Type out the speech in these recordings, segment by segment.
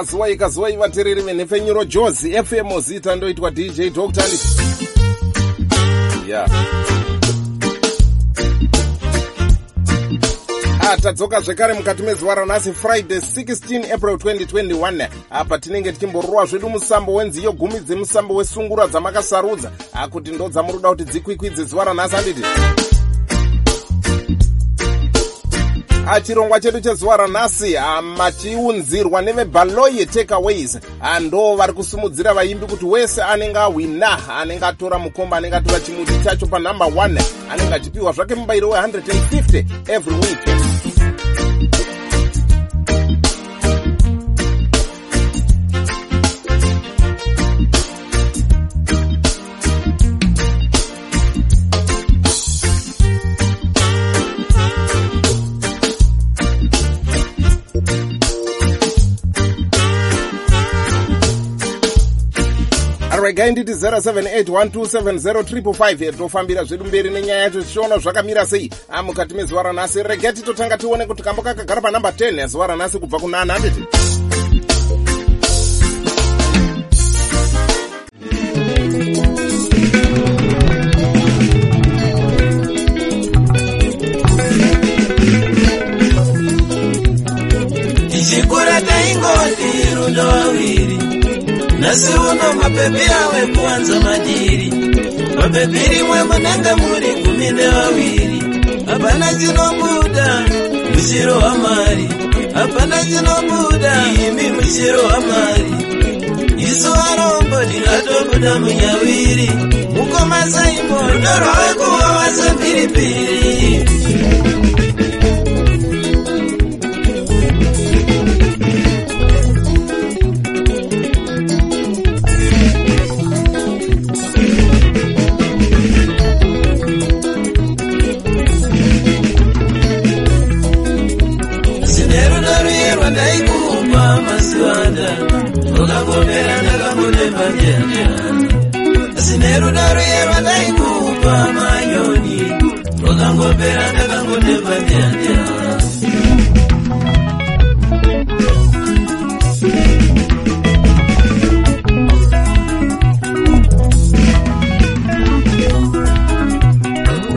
akazuwa ikazuwa ivateereri venhefenyuro jozi fm zita ndoitwa dj dr ya. Ah, tadzoka zvekare mukati mezuva ranhasi friday 16 april 2021 apa tinenge tichimborova zvedu musambo wenziyo gumi dzemusambo wesungura dzamakasarudza. Akuti ndo dzamuroda kuti dzikwikwidze zuva ranhasi handiti chirongwa chedu chezuva ranhasi machiunzirwa nevebaloye takeaways ndo vari kusumudzira vaimbi kuti wese anenge ahwina anenge atora mukomba anenge atora chimuti chacho panumber 1 anenge achipiwa zvake mubayiro we150 every week regai nditi 0781270555 tofambira zvedu mberi nenyaya yacho tichiona zvakamira sei. Amukati mezuva ranhasi regai titotanga tione kuti kambo kakagara panhamba 10 yazuva ranhasi kubva kuna 100 nhasi uno mapepi awe kuwanza madiri mapepi rimwe munenge muri gumi nevaviri hapana chinobuda mushiro wamari hapana chinobuda imi mushiro wamari isu varombo ndingatobuda munyawiri. Mukoma saimoni norwawekuva wasemhiripiri zere neutsinye kundisiya ndichikuchemera maiwe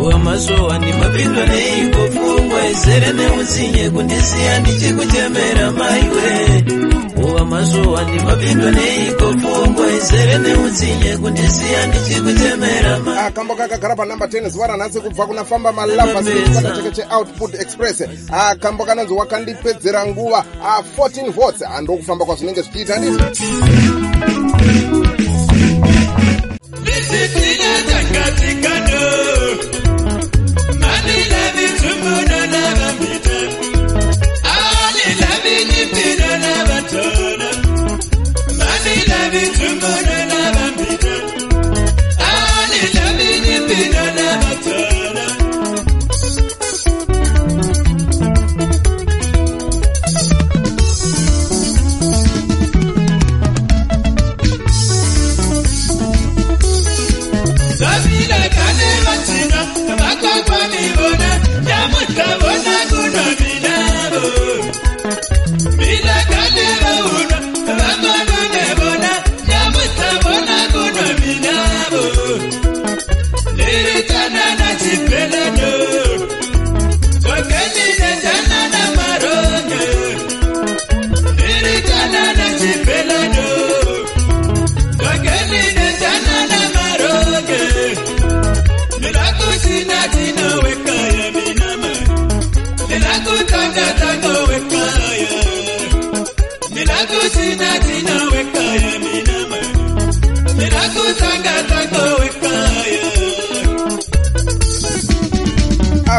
uva mazuva ndimapindwa neiko pfungwa izere neutsinye kundisiya ndichikuchemera akambo kakagara panumber 10 zuva ranhasi kubva kuna famba malava sechipata chake cheoutput express. Akambo kanonzi wakandipedzera nguva 14 votes andokufamba kwazvinenge zvichiita ndizvo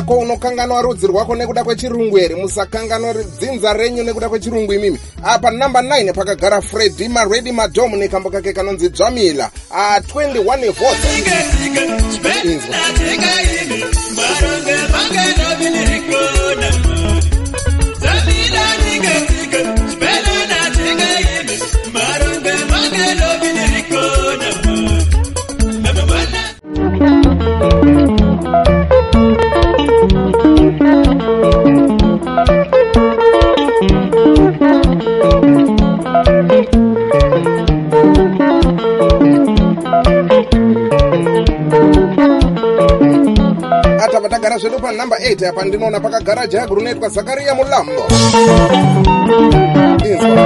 wako unokanganwa rudzi rwako nekuda kwechirungu here musakanganwa dzinza renyu nekuda kwechirungu imimi. Apa namba 9 pakagara fredi maredi madhomu nekambo kake kanonzi dzvamila a21 evosinzwa zvedu panhamba 8 apa ndinoona pakagara jagu runoitwa zakariya mulambo. Inzwa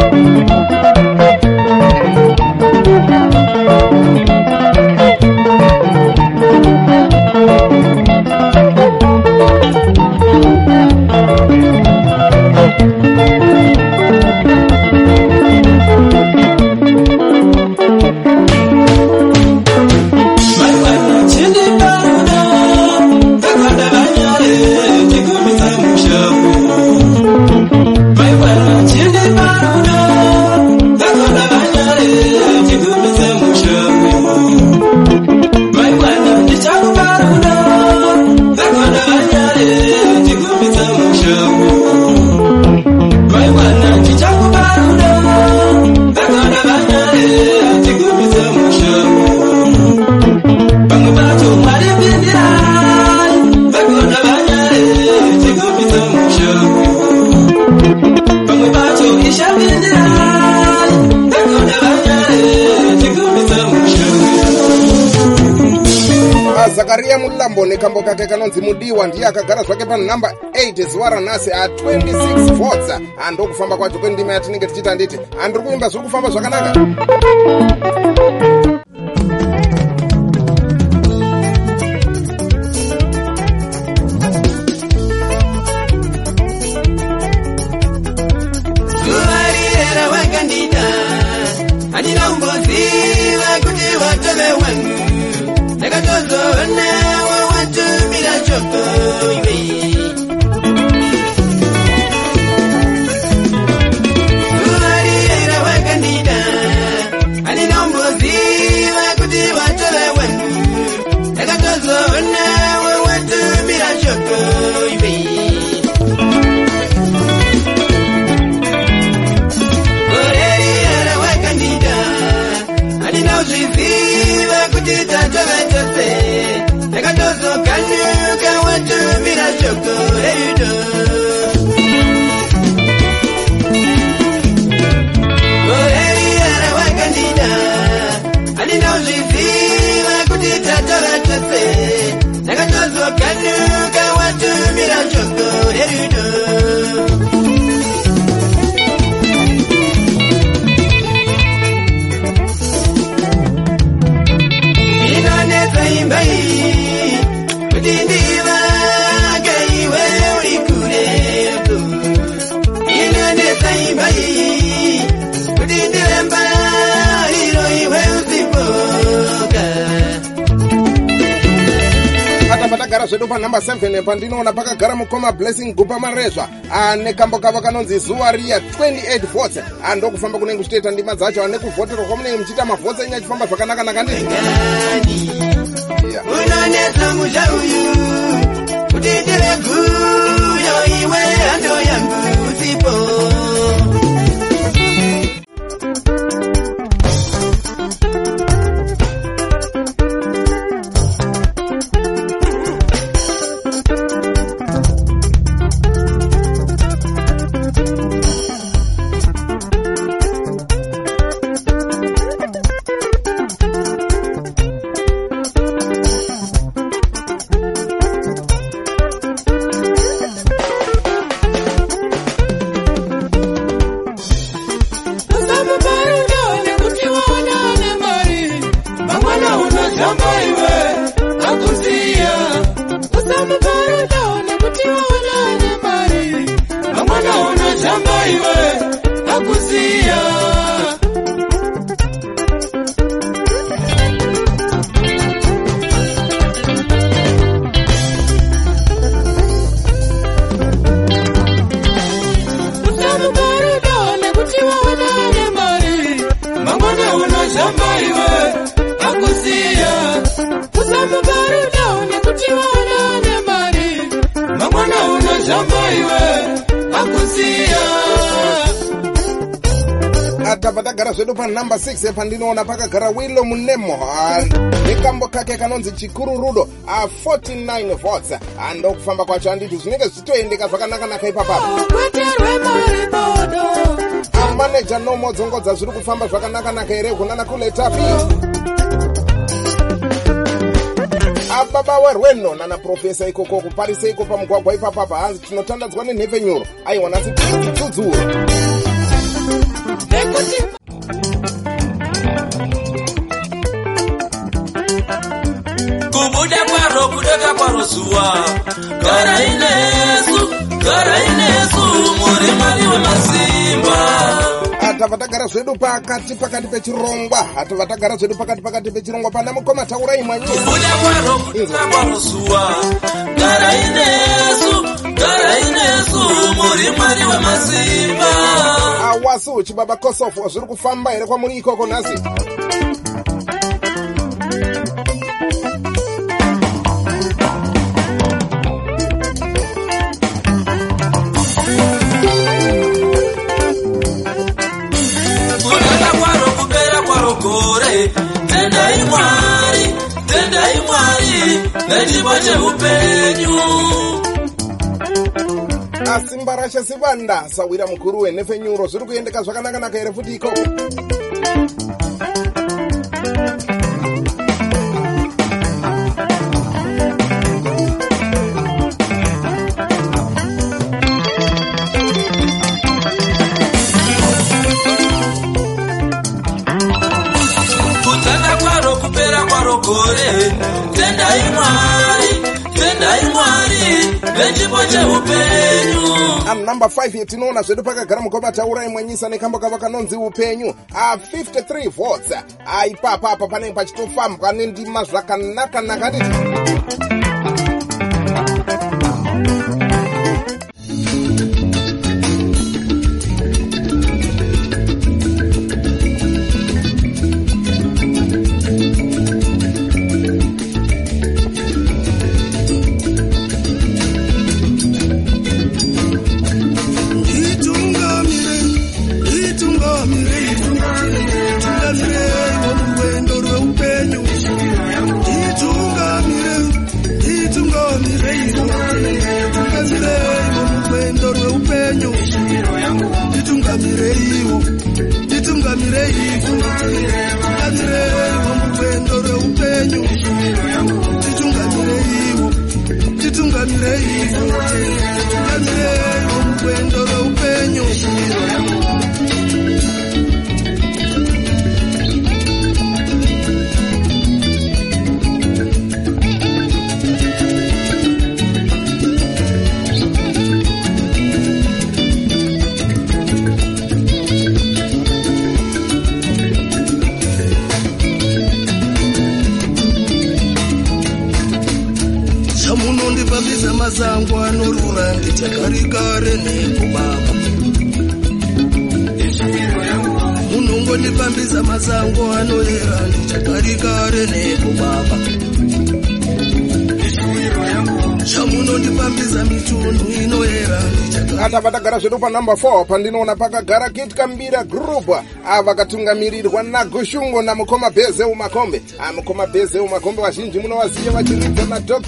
zakariya mulambo nekambo kake kanonzi mudiwa ndiye akagara zvake panhamba 8 zuva ranhasi a26 votes. Andokufamba kwacho kwendima yatinenge tichiti handiti handiri kuimba zviri kufamba zvakanaka panhamba 7 pandinoona pakagara mukoma blessing gupa marezva ane kambo kavo kanonzi zuva riya 28 votes. Andokufamba kunenge kuchitoita ndima dzacho ane kuvhoterwa kwamunenge muchiita mavhotsi enyu achifamba zvakanaka-naka Yeah. unonetsa musha uyu kuti ndive guyo iwe hando yangu usipo iwe akusiya. Atabva tagara zvedu panhamba 6 pandinoona pakagara wilo munemo nekambo kake kanonzi chikuru rudo a49 votes andokufamba kwacho handiti zvinenge zvichitoendeka zvakanaka-naka ipapapo amaneja nomodzongodza zviri kufamba zvakanaka-naka here kunana kuletapi aba bawa rwendo nana profesa ikoko kuparisa iko pamugwagwa ipapapa hanzi tinotandadzwa nenhepfenyuro aiwa nhasi tudzudzuro kubuda kwaro kudoka kwaro zuwa gara inesu gara inesu muri mari wemazii tabva tagara zvedu pakati pakati pechirongwa. Tabva tagara zvedu pakati pakati pechirongwa pana mukoma taurai mwanyisa kubuda kwaro kudeka kwaro zuwa gara inesu gara inesu muri mwari wemasimba awasu chibaba kosofo zviri kufamba here kwamuri ikoko nhasi asimba rashe sivanda sawira mukuru wenhefenyuro zviri kuendeka zvakanaka-naka here futi ikoko? Kutanda kwaro kupera kwaro gore tendai mwari nechipo cheupenyu. Anumber 5 tinoona zvedu pakagara mukoma taurai mwanyisa nekambo kavo kanonzi upenyu. A53 votes. Aipapapa panenge pachitofambwa nendima zvakanaka-naka. nditi zvedu panumber 4 pandinoona pakagara kit kambira group ava vakatungamirirwa nagushungo namukoma bhezeu makombe Ah, mukoma bhezeu makombe vazhinji munovaziva vachiridza nadr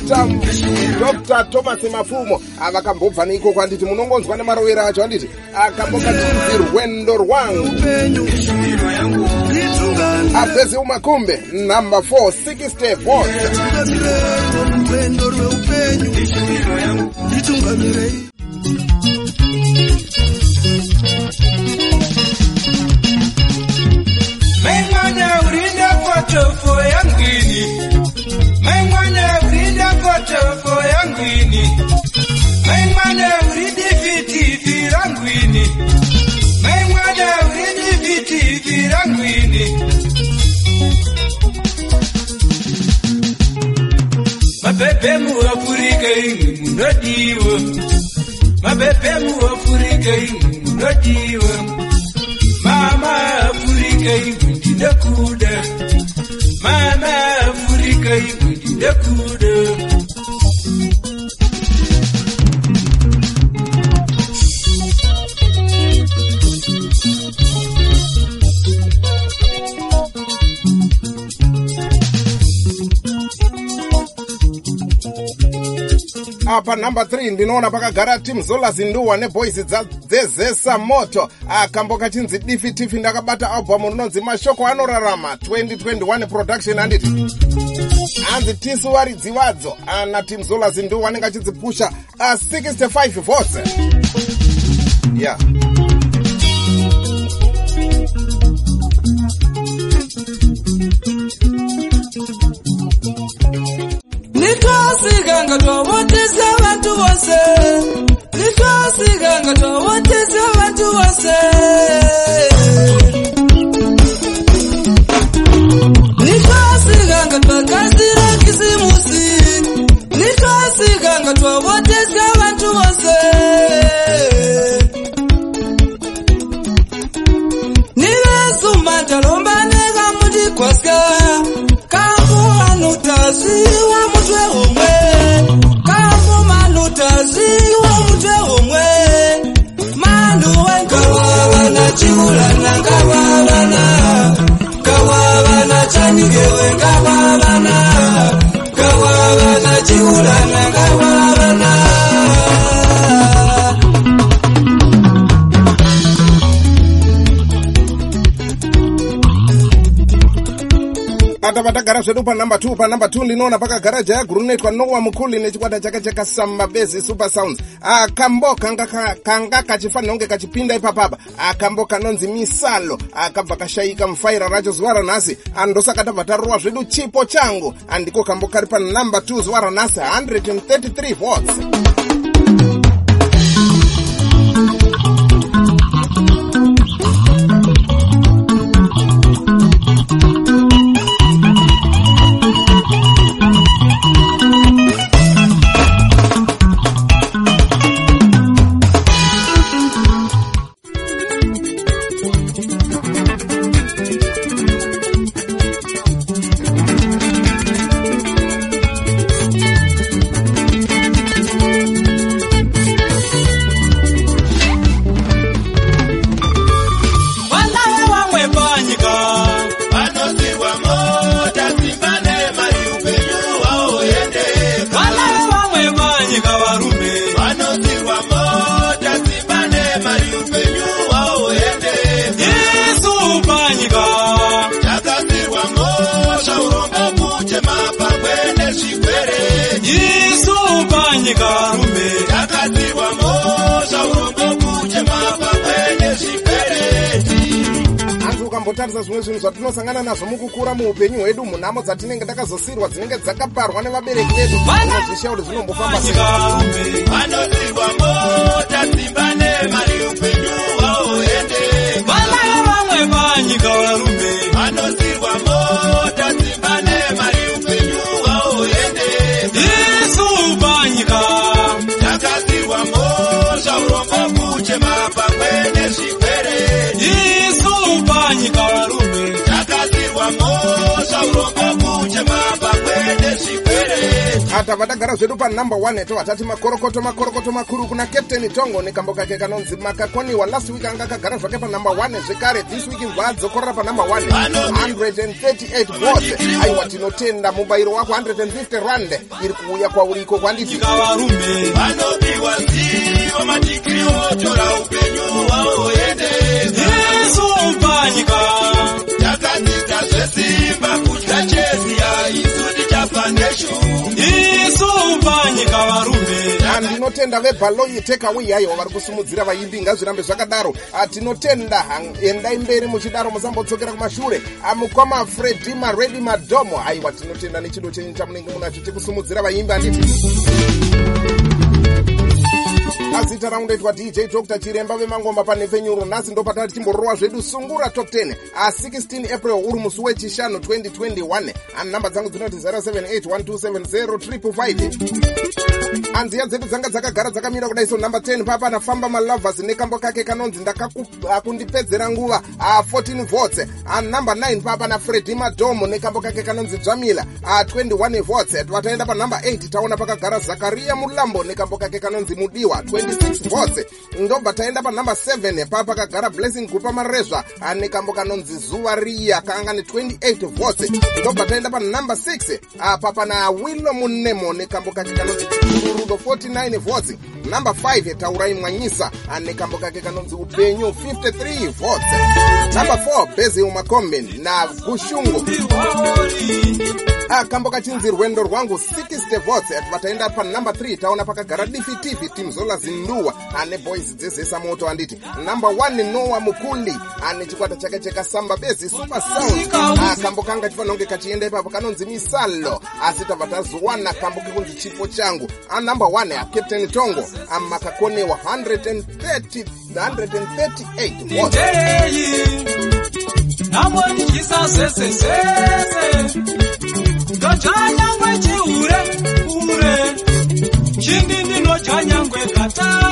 dr thomas mafumo. Ah, vakambobva neikoko handiti munongonzwa nemarovero acho? Handiti akambokatunzi rwendo rwangu. Abhezeu makombe number 4 60 votes itungamire worwendo rweupenyu itungamirei ingi munodiwa Mabebe muafurika ingi munodiwa Mama Afrika ibu ndinakuda Mama Afrika ibu ndinakuda apa number 3 ndinoona pakagara tim zolas nduwa neboys dzezesa moto. Akambo kachinzi difi tifi ndakabata albhamu rinonzi mashoko anorarama 2021 production handiti hanzi tisu varidzi vadzo ana tim zolas ndiwo vanenge achidzipusha uh, 65 votes. Yeah ganga tuwawoteze abantu bose. Nitwawasiga nga tuwawoteze abantu bose. chiulana kawabana kawabana chanigewe kawabana kawabana chiulana kawabana ata patagara zvedu panhamba 2 panhamba 2 ndinoona pakagara jaya guru rinoitwa nowa mukuli nechikwata chake chekasambabezi super sounds. Akambo kanga ka- kanga kachifanira kunge kachipinda ipapapa. Akambo kanonzi misalo akabva kashayika mufaira racho zuva ranhasi. Andosaka tabva tarowa zvedu chipo changu. Andiko kambo kari panhamba 2 zuva ranhasi 133 votes ukambotarisa zvimwe zvinhu zvatinosangana nazvo mukukura muupenyu hwedu munhamo dzatinenge takazosiyirwa dzinenge dzakaparwa nevabereki vedu. Zvishauri zvinombofamba vanozirwa mota dzimbane mari upenyu hwaoendeka vanawe vamwe panyika varume patagara zvedu panhamba 1 tova tati makorokoto makorokoto makuru kuna captain tongo nekambo kake kanonzi makakoniwa last week anga akagara zvake panhamba 1 zvekare this week mva adzokorera panhamba 1 138 votes aiwa tinotenda mubayiro wako 150 rand. Iri kuuya kwauriko kwanditi panyika varume vanopiwa zivo madhigiri otora upenyu hwaoendeka isu varume ndinotenda vebhaloyi tekaway aiwa vari kusumudzira vaimbi ngazvirambe zvakadaro. Ah, tinotenda. Endai mberi muchidaro musambodzokera kumashure. Ah, mukwama fredi maredi madhomo aiwa tinotenda nechido chenyu chamunenge munacho chekusumudzira vaimbi handiti azita raundoitwa dj dr chiremba vemangoma panhepfenyuro nhasi ndopatati timborowa zvedu. Sungura top 10 a16 april uri musi wechishanu 2021 anhamba dzangu dzinoti 0781270 hanziya dzedu dzanga dzakagara dzakamira kudai so namba 10 papa anafamba malovers nekambo kake kanonzi ndakakundipedzera nguva. A 14 votes. Anhamba 9 papa nafredi madomo nekambo kake kanonzi dzvamila a 21 votes. Vataenda panhamba 8 taona pakagara zakariya mulambo nekambo kake kanonzi mudiwa 26 votes ndobva taenda panhamba 7 papa pakagara blessing gupa marezva ane kambo kanonzi zuva riya kaanga ne28 votes ndobva taenda panhamba 6 apa pana wilo munemo nekambo kake kanonzi chikururudo 49 votes namba 5 taurai mwanyisa ane kambo kake kanonzi upenyu 53 votes namba 4 bezi umakombe na gushungu akambo kachinzi rwendo rwangu 60 votes ati vataenda panumber 3 taona pakagara difitifi timzola zinduwa ane boys dzezesa moto anditi number 1 noa mukuli ane chikwata chake chekasamba bezi super sound. Akambo kanga tifanonge kachienda ipapo kanonzi misalo asi tabva tazowana kambo kekunzi chipo changu. Anumber 1 acaptain tongo amakakonewa 130 138 votes. Ndei, namonikisa sese sese, ndochanyangwe chiure ure. Chindi ndinochanyangwe katara